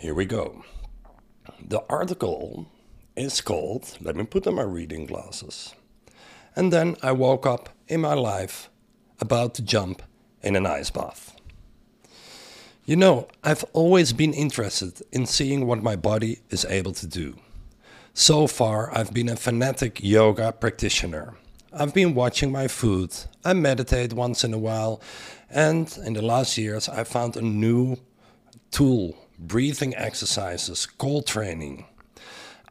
here we go. The article is called, let me put on my reading glasses. And then I woke up in my life about to jump in an ice bath. You know, I've always been interested in seeing what my body is able to do. So far, I've been a fanatic yoga practitioner. I've been watching my food, I meditate once in a while, and in the last years, I found a new tool breathing exercises, cold training.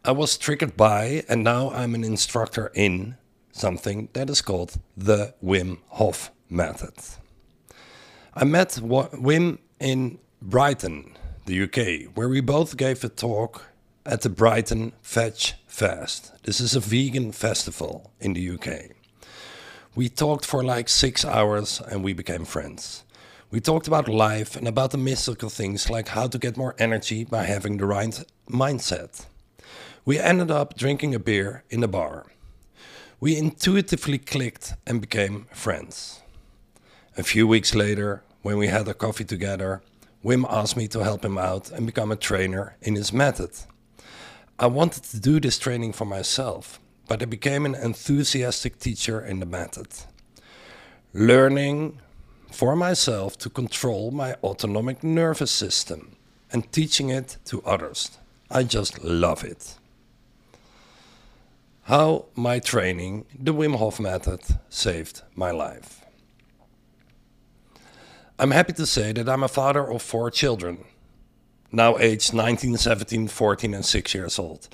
I was triggered by, and now I'm an instructor in something that is called the Wim Hof method. I met Wim in Brighton, the UK, where we both gave a talk at the Brighton Veg Fest. This is a vegan festival in the UK. We talked for like six hours and we became friends. We talked about life and about the mystical things like how to get more energy by having the right mindset. We ended up drinking a beer in a bar. We intuitively clicked and became friends. A few weeks later, when we had a coffee together, Wim asked me to help him out and become a trainer in his method. I wanted to do this training for myself, but I became an enthusiastic teacher in the method. Learning for myself to control my autonomic nervous system and teaching it to others. I just love it. How my training, the Wim Hof method, saved my life. I'm happy to say that I'm a father of four children, now aged 19, 17, 14, and 6 years old.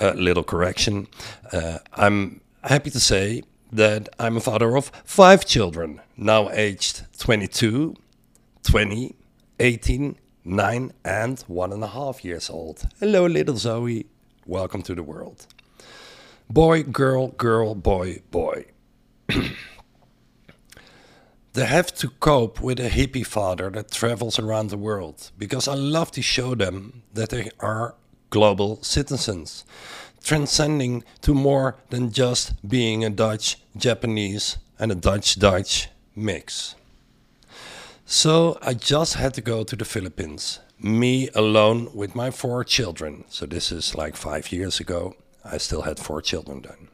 Uh, little correction. Uh, I'm happy to say that I'm a father of five children, now aged 22, 20, 18, 9, and one and a half years old. Hello, little Zoe. Welcome to the world. Boy, girl, girl, boy, boy. They have to cope with a hippie father that travels around the world because I love to show them that they are global citizens, transcending to more than just being a Dutch Japanese and a Dutch Dutch mix. So I just had to go to the Philippines, me alone with my four children. So this is like five years ago. I still had four children then.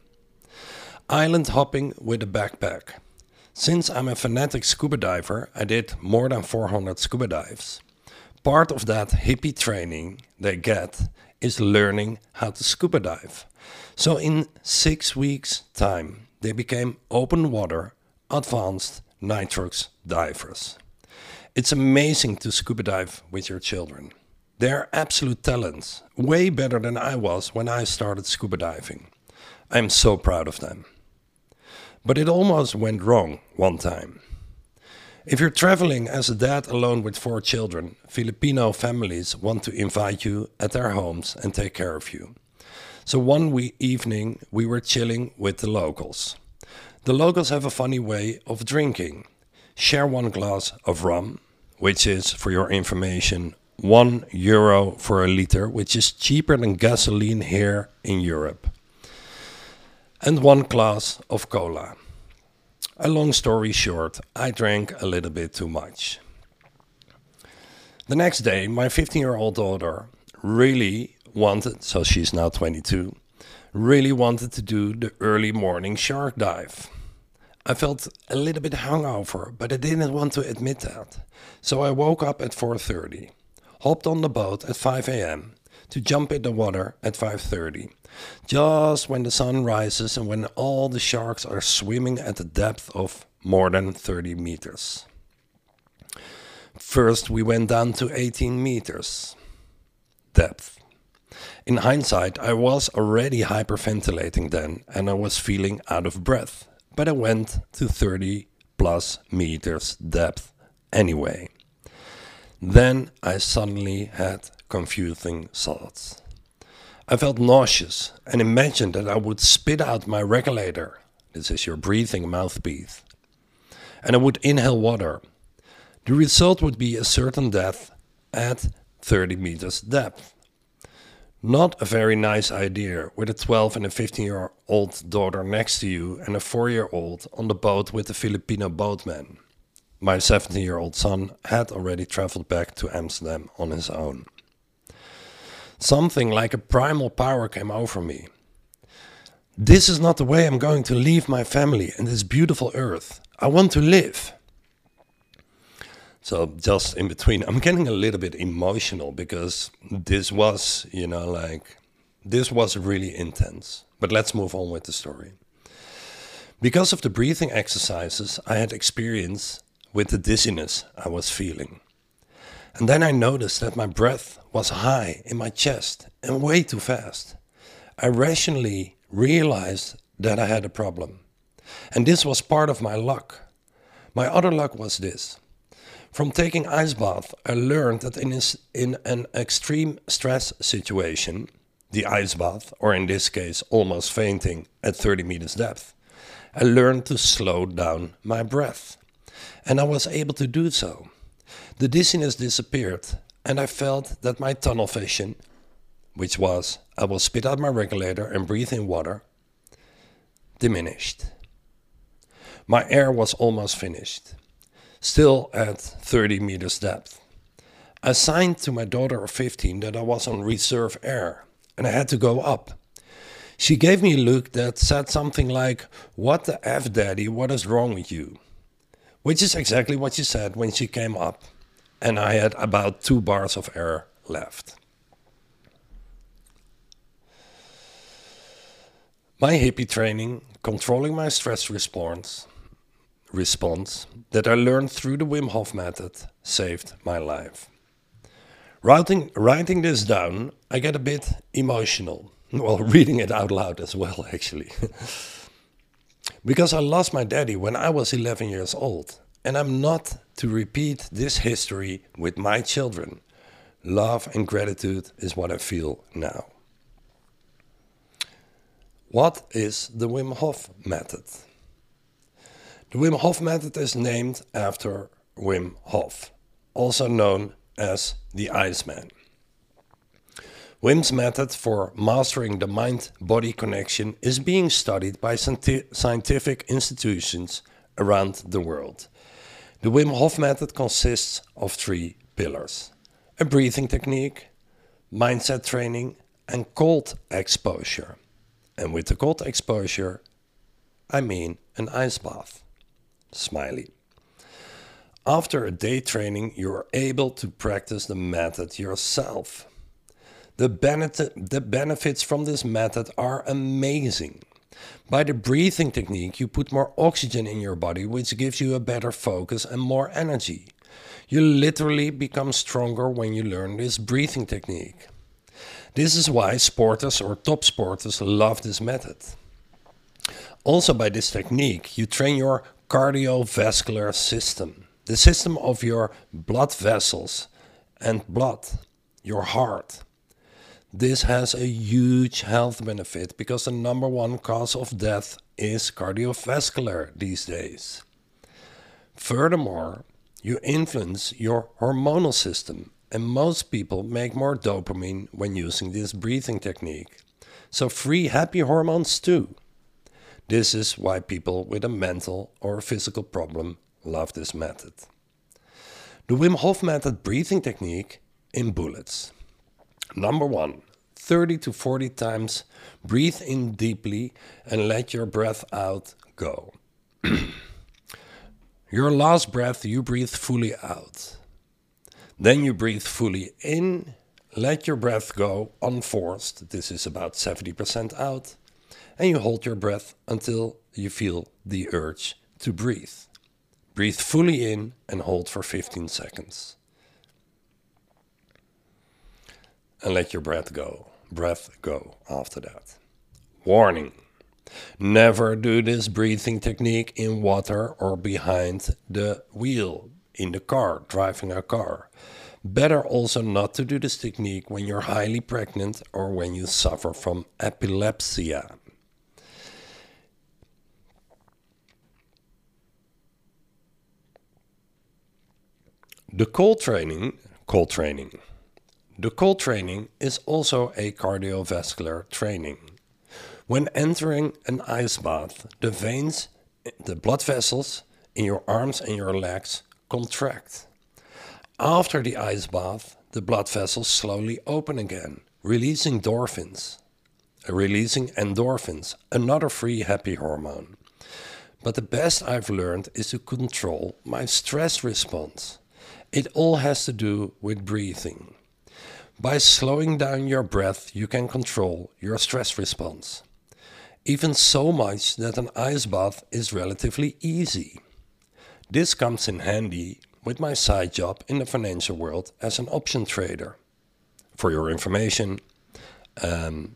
Island hopping with a backpack. Since I'm a fanatic scuba diver, I did more than 400 scuba dives. Part of that hippie training they get is learning how to scuba dive. So in six weeks' time, they became open water, advanced nitrox divers. It's amazing to scuba dive with your children. They're absolute talents, way better than I was when I started scuba diving. I'm so proud of them. But it almost went wrong one time. If you're traveling as a dad alone with four children, Filipino families want to invite you at their homes and take care of you. So one we evening, we were chilling with the locals. The locals have a funny way of drinking. Share one glass of rum, which is, for your information, one euro for a liter, which is cheaper than gasoline here in Europe and one glass of cola. A long story short, I drank a little bit too much. The next day, my 15 year old daughter really wanted, so she's now 22, really wanted to do the early morning shark dive. I felt a little bit hungover, but I didn't want to admit that. So I woke up at 4:30, hopped on the boat at 5 a.m. to jump in the water at 5:30 just when the sun rises and when all the sharks are swimming at a depth of more than 30 meters. First, we went down to 18 meters depth. In hindsight, I was already hyperventilating then and I was feeling out of breath, but I went to 30 plus meters depth anyway. Then I suddenly had confusing thoughts. I felt nauseous and imagined that I would spit out my regulator. This is your breathing mouthpiece. And I would inhale water. The result would be a certain death at 30 meters depth. Not a very nice idea with a 12 and a 15 year old daughter next to you and a 4 year old on the boat with the Filipino boatman. My 17 year old son had already traveled back to Amsterdam on his own. Something like a primal power came over me. This is not the way I'm going to leave my family and this beautiful earth. I want to live. So just in between, I'm getting a little bit emotional because this was, you know, like this was really intense. But let's move on with the story. Because of the breathing exercises I had experienced with the dizziness I was feeling. And then I noticed that my breath was high in my chest and way too fast. I rationally realized that I had a problem. And this was part of my luck. My other luck was this. From taking ice bath, I learned that in, in an extreme stress situation, the ice bath, or in this case, almost fainting at 30 meters depth, I learned to slow down my breath. And I was able to do so. The dizziness disappeared, and I felt that my tunnel vision, which was I will spit out my regulator and breathe in water, diminished. My air was almost finished still at 30 meters depth. I signed to my daughter of 15 that I was on reserve air and I had to go up. She gave me a look that said something like, What the F, Daddy, what is wrong with you? Which is exactly what she said when she came up, and I had about two bars of air left. My hippie training, controlling my stress response, response that I learned through the Wim Hof method saved my life. Writing, writing this down, I get a bit emotional. Well, reading it out loud as well, actually. because I lost my daddy when I was 11 years old, and I'm not to repeat this history with my children. Love and gratitude is what I feel now. What is the Wim Hof method? The Wim Hof method is named after Wim Hof, also known as the Iceman. Wim's method for mastering the mind body connection is being studied by scientific institutions around the world. The Wim Hof method consists of three pillars a breathing technique, mindset training, and cold exposure. And with the cold exposure, I mean an ice bath. Smiley. After a day training, you are able to practice the method yourself. The, benefit, the benefits from this method are amazing. By the breathing technique, you put more oxygen in your body, which gives you a better focus and more energy. You literally become stronger when you learn this breathing technique. This is why sporters or top sporters love this method. Also, by this technique, you train your cardiovascular system, the system of your blood vessels and blood, your heart. This has a huge health benefit because the number one cause of death is cardiovascular these days. Furthermore, you influence your hormonal system, and most people make more dopamine when using this breathing technique. So, free happy hormones too. This is why people with a mental or physical problem love this method. The Wim Hof method breathing technique in bullets. Number one, 30 to 40 times breathe in deeply and let your breath out go. your last breath, you breathe fully out. Then you breathe fully in, let your breath go unforced. This is about 70% out and you hold your breath until you feel the urge to breathe. Breathe fully in and hold for 15 seconds. And let your breath go. Breath go after that. Warning. Never do this breathing technique in water or behind the wheel in the car, driving a car. Better also not to do this technique when you're highly pregnant or when you suffer from epilepsy. The cold training, cold training. The cold training is also a cardiovascular training. When entering an ice bath, the veins, the blood vessels in your arms and your legs contract. After the ice bath, the blood vessels slowly open again, releasing endorphins. Releasing endorphins, another free happy hormone. But the best I've learned is to control my stress response. It all has to do with breathing. By slowing down your breath, you can control your stress response. Even so much that an ice bath is relatively easy. This comes in handy with my side job in the financial world as an option trader. For your information, um,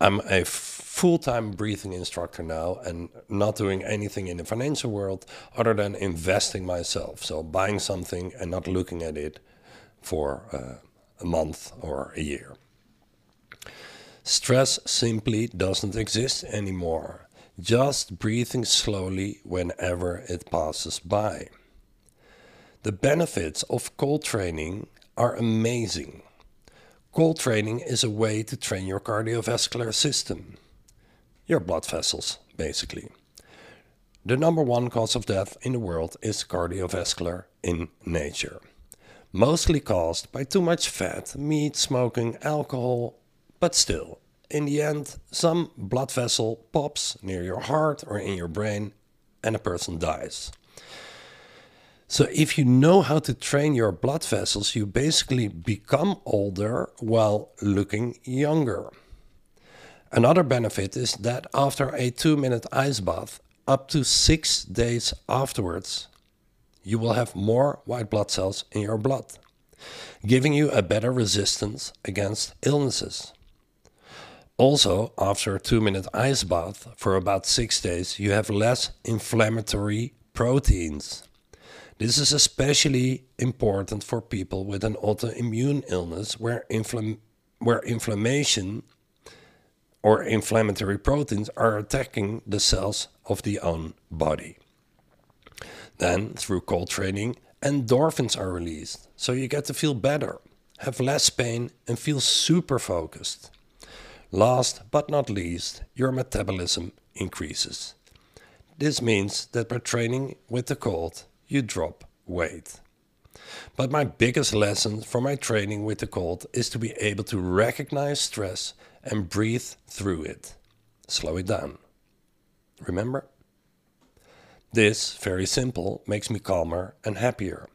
I'm a full time breathing instructor now and not doing anything in the financial world other than investing myself. So, buying something and not looking at it for uh, a month or a year. Stress simply doesn't exist anymore. Just breathing slowly whenever it passes by. The benefits of cold training are amazing. Cold training is a way to train your cardiovascular system, your blood vessels, basically. The number one cause of death in the world is cardiovascular in nature, mostly caused by too much fat, meat, smoking, alcohol, but still, in the end, some blood vessel pops near your heart or in your brain and a person dies. So if you know how to train your blood vessels, you basically become older while looking younger. Another benefit is that after a two minute ice bath, up to six days afterwards, you will have more white blood cells in your blood, giving you a better resistance against illnesses. Also, after a two minute ice bath for about six days, you have less inflammatory proteins. This is especially important for people with an autoimmune illness where, infl- where inflammation or inflammatory proteins are attacking the cells of the own body. Then, through cold training, endorphins are released, so you get to feel better, have less pain, and feel super focused. Last but not least, your metabolism increases. This means that by training with the cold, you drop weight. But my biggest lesson from my training with the cold is to be able to recognize stress and breathe through it. Slow it down. Remember? This, very simple, makes me calmer and happier.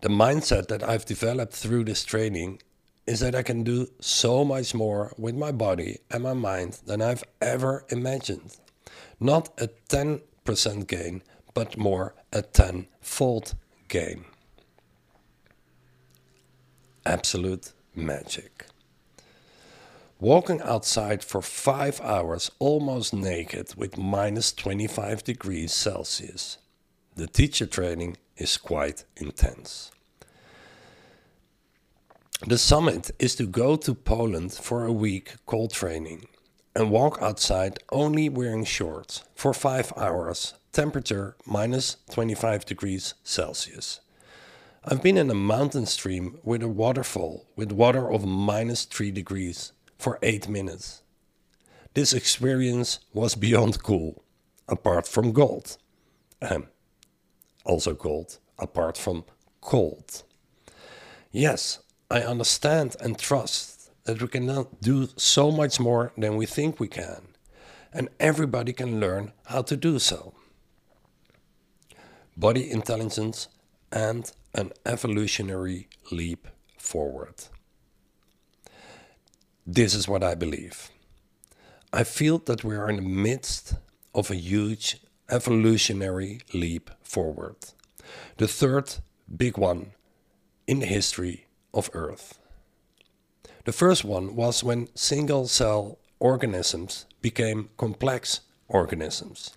The mindset that I've developed through this training is that I can do so much more with my body and my mind than I've ever imagined. Not a 10% gain, but more a tenfold gain. Absolute magic. Walking outside for five hours almost naked with minus 25 degrees Celsius. The teacher training is quite intense. The summit is to go to Poland for a week cold training and walk outside only wearing shorts for five hours temperature minus 25 degrees Celsius. I've been in a mountain stream with a waterfall with water of minus 3 degrees for 8 minutes. This experience was beyond cool, apart from gold. Um, also called apart from cold. Yes, I understand and trust that we can do so much more than we think we can, and everybody can learn how to do so body intelligence, and an evolutionary leap forward. This is what I believe. I feel that we are in the midst of a huge evolutionary leap forward. The third big one in the history of Earth. The first one was when single cell organisms became complex organisms.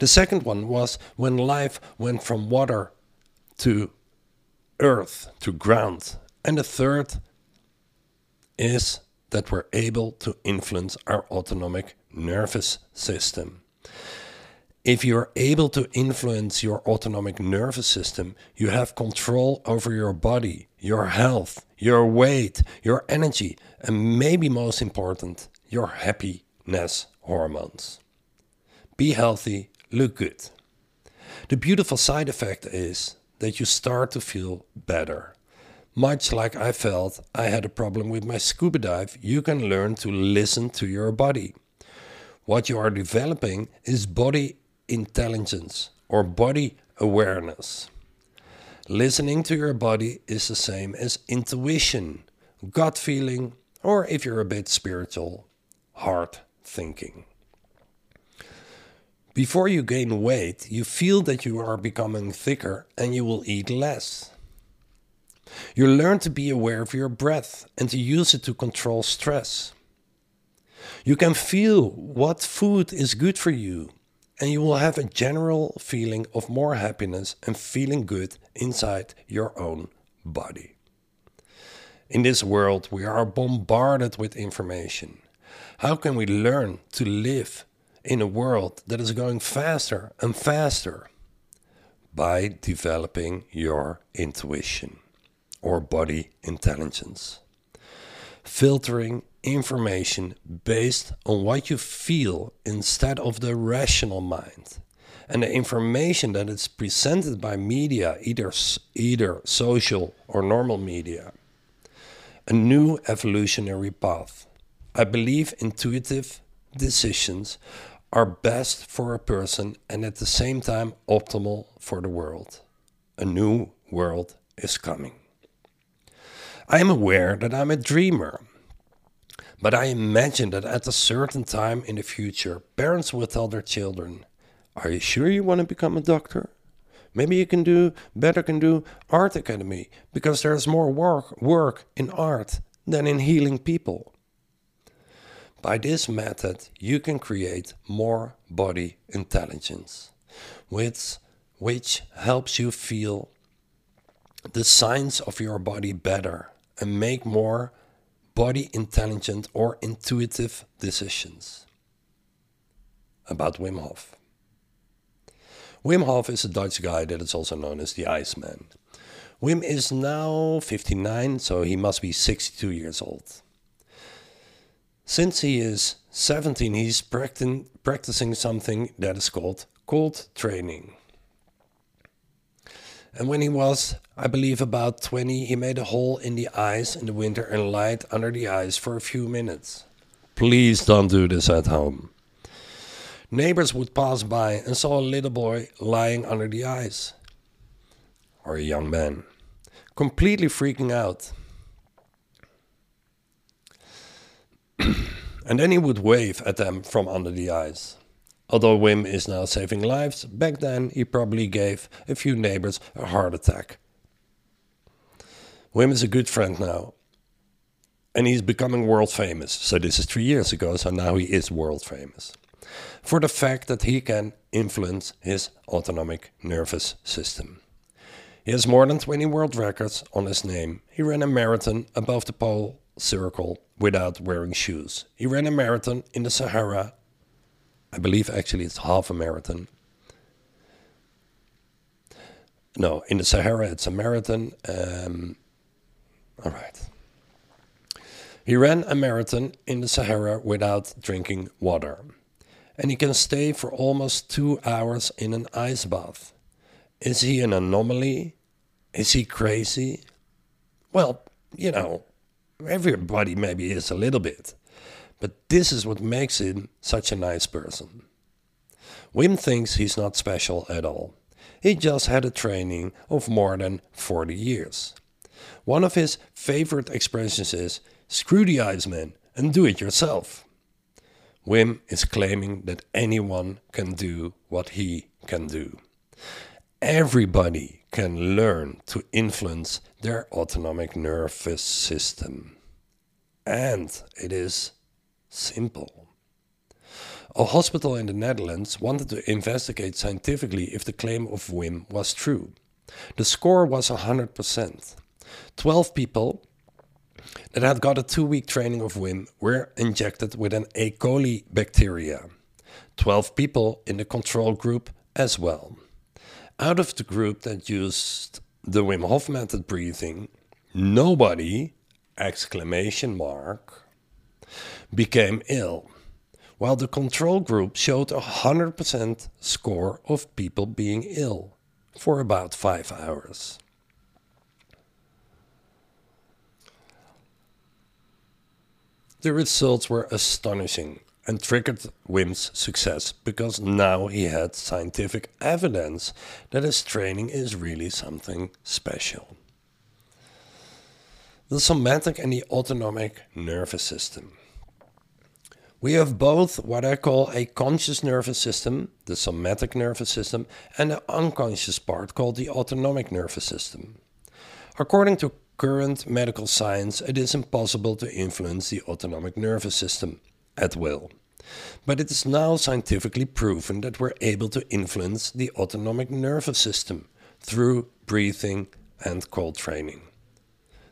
The second one was when life went from water to earth to ground. And the third is that we're able to influence our autonomic nervous system. If you're able to influence your autonomic nervous system, you have control over your body, your health, your weight, your energy, and maybe most important, your happiness hormones. Be healthy, look good. The beautiful side effect is that you start to feel better. Much like I felt I had a problem with my scuba dive, you can learn to listen to your body. What you are developing is body intelligence or body awareness. Listening to your body is the same as intuition, gut feeling, or if you're a bit spiritual, heart thinking. Before you gain weight, you feel that you are becoming thicker and you will eat less. You learn to be aware of your breath and to use it to control stress. You can feel what food is good for you, and you will have a general feeling of more happiness and feeling good inside your own body. In this world, we are bombarded with information. How can we learn to live in a world that is going faster and faster? By developing your intuition or body intelligence. Filtering information based on what you feel instead of the rational mind. And the information that is presented by media, either, either social or normal media. A new evolutionary path. I believe intuitive decisions are best for a person and at the same time optimal for the world. A new world is coming. I am aware that I'm a dreamer. But I imagine that at a certain time in the future, parents will tell their children, Are you sure you want to become a doctor? Maybe you can do better can do art academy because there's more work work in art than in healing people. By this method, you can create more body intelligence, which, which helps you feel the signs of your body better and make more body intelligent or intuitive decisions. About Wim Hof. Wim Hof is a Dutch guy that is also known as the Iceman. Wim is now 59, so he must be 62 years old. Since he is 17, he's practicing something that is called cold training. And when he was, I believe, about 20, he made a hole in the ice in the winter and lied under the ice for a few minutes. Please don't do this at home. Neighbors would pass by and saw a little boy lying under the ice, or a young man, completely freaking out. and then he would wave at them from under the ice. Although Wim is now saving lives, back then he probably gave a few neighbors a heart attack. Wim is a good friend now. And he's becoming world famous. So this is three years ago, so now he is world famous. For the fact that he can influence his autonomic nervous system. He has more than 20 world records on his name. He ran a marathon above the pole circle without wearing shoes. He ran a marathon in the Sahara I believe actually it's half a marathon. No, in the Sahara it's a marathon. Um, all right. He ran a marathon in the Sahara without drinking water. And he can stay for almost two hours in an ice bath. Is he an anomaly? Is he crazy? Well, you know, everybody maybe is a little bit. But this is what makes him such a nice person. Wim thinks he's not special at all. He just had a training of more than 40 years. One of his favorite expressions is screw the Iceman and do it yourself. Wim is claiming that anyone can do what he can do. Everybody can learn to influence their autonomic nervous system. And it is simple. A hospital in the Netherlands wanted to investigate scientifically if the claim of Wim was true. The score was 100%. 12 people that had got a two week training of Wim were injected with an E. coli bacteria. 12 people in the control group as well. Out of the group that used the Wim Hof method breathing, nobody, exclamation mark, became ill, while the control group showed a 100% score of people being ill for about 5 hours. The results were astonishing and triggered Wim's success because now he had scientific evidence that his training is really something special. The somatic and the autonomic nervous system. We have both what I call a conscious nervous system, the somatic nervous system, and an unconscious part called the autonomic nervous system. According to current medical science, it is impossible to influence the autonomic nervous system at will. But it is now scientifically proven that we're able to influence the autonomic nervous system through breathing and cold training.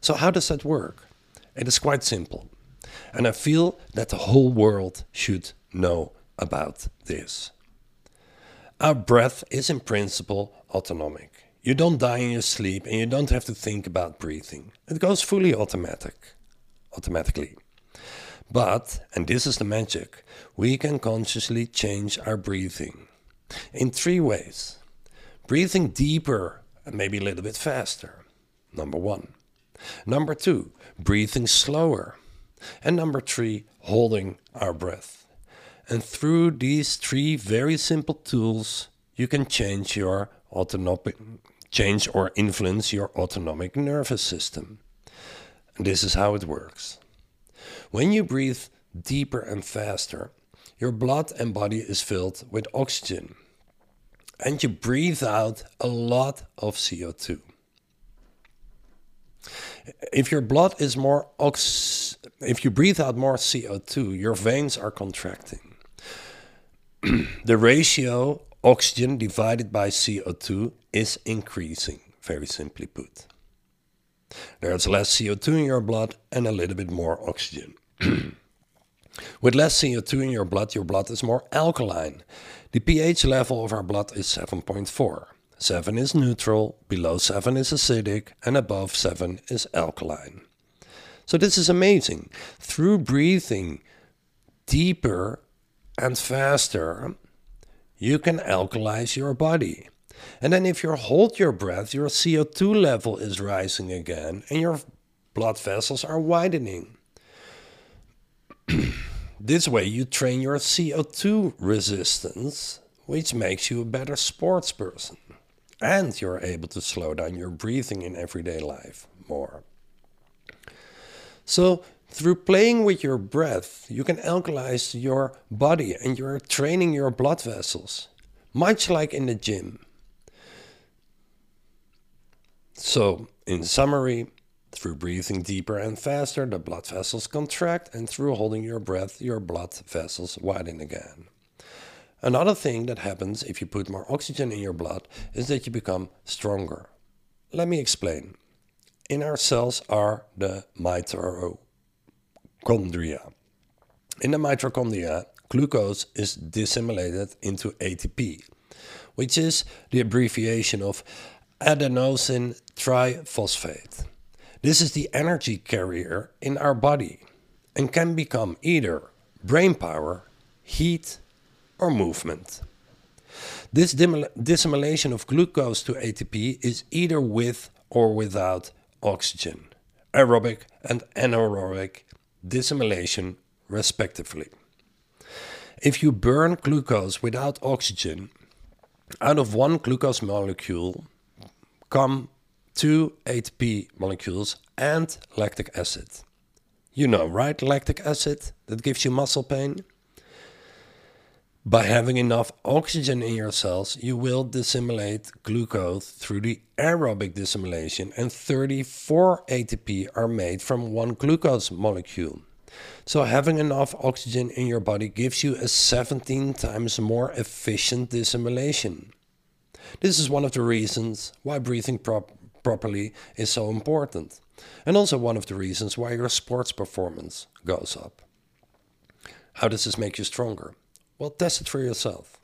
So, how does that work? It is quite simple. And I feel that the whole world should know about this. Our breath is in principle autonomic. You don't die in your sleep and you don't have to think about breathing. It goes fully automatic, automatically. But, and this is the magic, we can consciously change our breathing in three ways. Breathing deeper and maybe a little bit faster. Number one. Number two, breathing slower. And number three, holding our breath. And through these three very simple tools, you can change your autonomic, change or influence your autonomic nervous system. And this is how it works. When you breathe deeper and faster, your blood and body is filled with oxygen. And you breathe out a lot of CO2 if your blood is more ox if you breathe out more CO2, your veins are contracting. the ratio oxygen divided by CO2 is increasing, very simply put. There's less CO2 in your blood and a little bit more oxygen. With less CO2 in your blood, your blood is more alkaline. The pH level of our blood is 7.4. 7 is neutral, below 7 is acidic, and above 7 is alkaline. So this is amazing. Through breathing deeper and faster, you can alkalize your body. And then if you hold your breath, your CO2 level is rising again and your blood vessels are widening. this way you train your CO2 resistance, which makes you a better sports person and you're able to slow down your breathing in everyday life more. So, through playing with your breath, you can alkalize your body and you're training your blood vessels, much like in the gym. So, in summary, through breathing deeper and faster, the blood vessels contract, and through holding your breath, your blood vessels widen again. Another thing that happens if you put more oxygen in your blood is that you become stronger. Let me explain. In our cells are the mitochondria. In the mitochondria, glucose is disseminated into ATP, which is the abbreviation of adenosine triphosphate. This is the energy carrier in our body and can become either brain power, heat, or movement. This dissimulation of glucose to ATP is either with or without oxygen, aerobic and anaerobic dissimulation, respectively. If you burn glucose without oxygen, out of one glucose molecule come two ATP molecules and lactic acid. You know, right? Lactic acid that gives you muscle pain. By having enough oxygen in your cells, you will dissimulate glucose through the aerobic dissimulation, and 34 ATP are made from one glucose molecule. So, having enough oxygen in your body gives you a 17 times more efficient dissimulation. This is one of the reasons why breathing prop properly is so important, and also one of the reasons why your sports performance goes up. How does this make you stronger? Well, test it for yourself.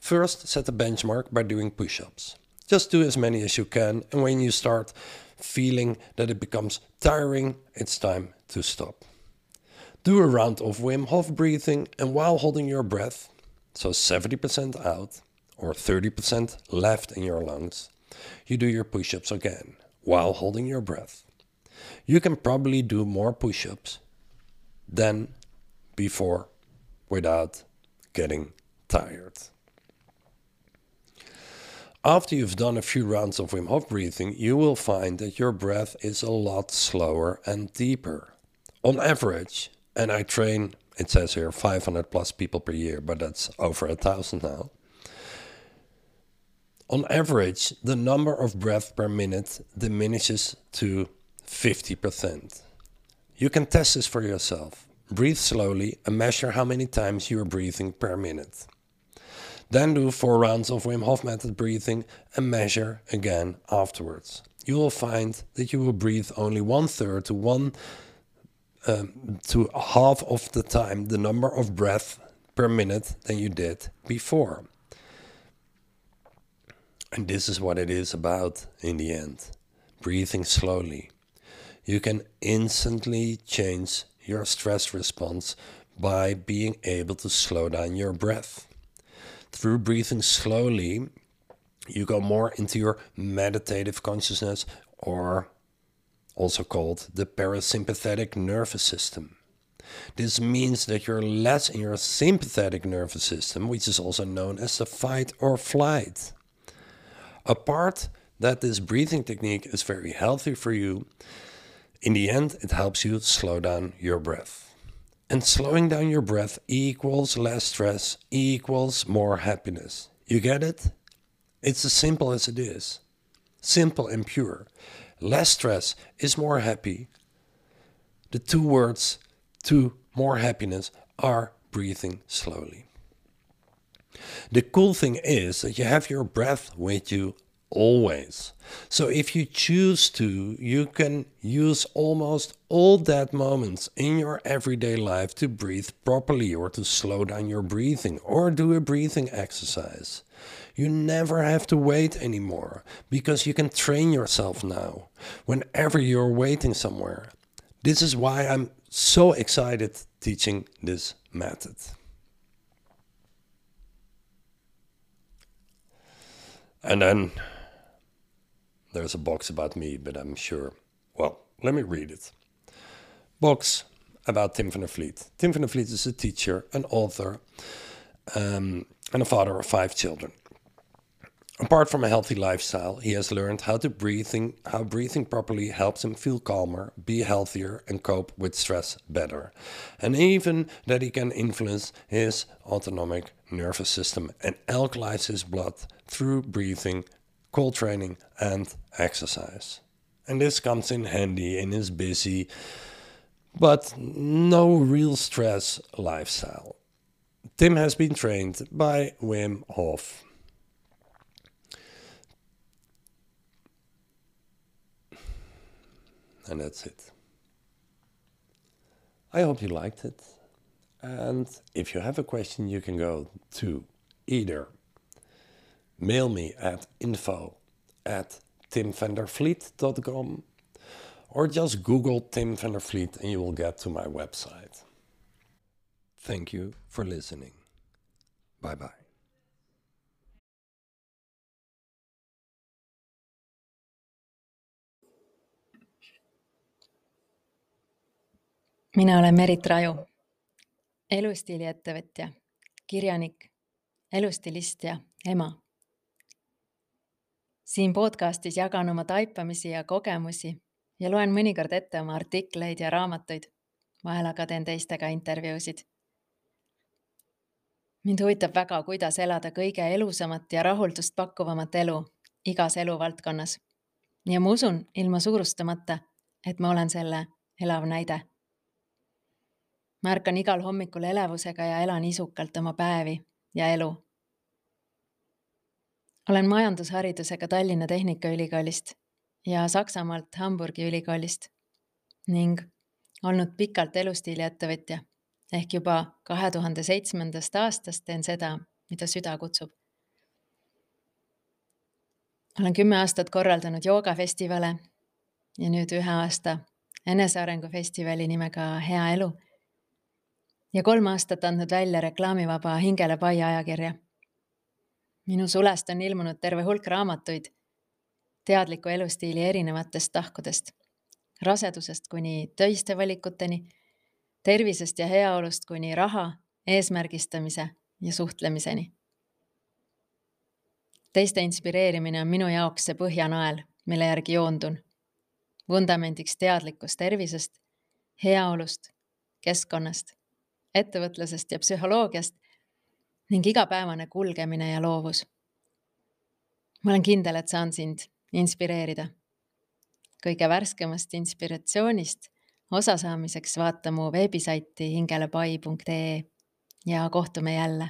First, set a benchmark by doing push ups. Just do as many as you can, and when you start feeling that it becomes tiring, it's time to stop. Do a round of Wim Hof breathing, and while holding your breath, so 70% out or 30% left in your lungs, you do your push ups again while holding your breath. You can probably do more push ups than before without getting tired. After you've done a few rounds of Wim Hof breathing, you will find that your breath is a lot slower and deeper. On average, and I train, it says here, 500 plus people per year, but that's over a thousand now. On average, the number of breaths per minute diminishes to 50%. You can test this for yourself. Breathe slowly and measure how many times you are breathing per minute. Then do four rounds of Wim Hof method breathing and measure again afterwards. You will find that you will breathe only one third to one um, to half of the time the number of breath per minute than you did before. And this is what it is about in the end breathing slowly. You can instantly change your stress response by being able to slow down your breath. Through breathing slowly, you go more into your meditative consciousness, or also called the parasympathetic nervous system. This means that you're less in your sympathetic nervous system, which is also known as the fight or flight. Apart that this breathing technique is very healthy for you, in the end, it helps you slow down your breath. And slowing down your breath equals less stress, equals more happiness. You get it? It's as simple as it is. Simple and pure. Less stress is more happy. The two words to more happiness are breathing slowly. The cool thing is that you have your breath with you always. So if you choose to, you can use almost all that moments in your everyday life to breathe properly or to slow down your breathing or do a breathing exercise. You never have to wait anymore because you can train yourself now whenever you're waiting somewhere. This is why I'm so excited teaching this method. And then there's a box about me, but I'm sure. Well, let me read it. Box about Tim van der Vliet. Tim van der Vliet is a teacher, an author, um, and a father of five children. Apart from a healthy lifestyle, he has learned how to breathing, how breathing properly helps him feel calmer, be healthier, and cope with stress better. And even that he can influence his autonomic nervous system and alkalize his blood through breathing cold training, and exercise. And this comes in handy in his busy but no real stress lifestyle. Tim has been trained by Wim Hof. And that's it. I hope you liked it. And if you have a question, you can go to either mail me at info at timvandervliet.com or just Google Tim van der Vliet and you will get to my website. Thank you for listening. Bye bye. mina olen Merit Raju, elustiiliettevõtja, kirjanik, elustilist ja ema siin podcastis jagan oma taipamisi ja kogemusi ja loen mõnikord ette oma artikleid ja raamatuid. vahel aga teen teistega intervjuusid. mind huvitab väga, kuidas elada kõige elusamat ja rahuldust pakkuvamat elu igas eluvaldkonnas. ja ma usun ilma suurustamata, et ma olen selle elav näide. ma ärkan igal hommikul elevusega ja elan isukalt oma päevi ja elu olen majandusharidusega Tallinna Tehnikaülikoolist ja Saksamaalt Hamburgi ülikoolist ning olnud pikalt elustiiliettevõtja ehk juba kahe tuhande seitsmendast aastast teen seda, mida süda kutsub. olen kümme aastat korraldanud joogafestivale ja nüüd ühe aasta enesearengufestivali nimega Hea elu. Ja kolm aastat andnud välja reklaamivaba Hingele pai ajakirja minu sulest on ilmunud terve hulk raamatuid teadliku elustiili erinevatest tahkudest, rasedusest kuni töiste valikuteni, tervisest ja heaolust kuni raha, eesmärgistamise ja suhtlemiseni. teiste inspireerimine on minu jaoks see põhjanael, mille järgi joondun. vundamendiks teadlikkus tervisest, heaolust, keskkonnast, ettevõtlusest ja psühholoogiast ning igapäevane kulgemine ja loovus. ma olen kindel, et saan sind inspireerida. kõige värskemast inspiratsioonist osasaamiseks vaata mu veebisaiti hingelepai.ee ja kohtume jälle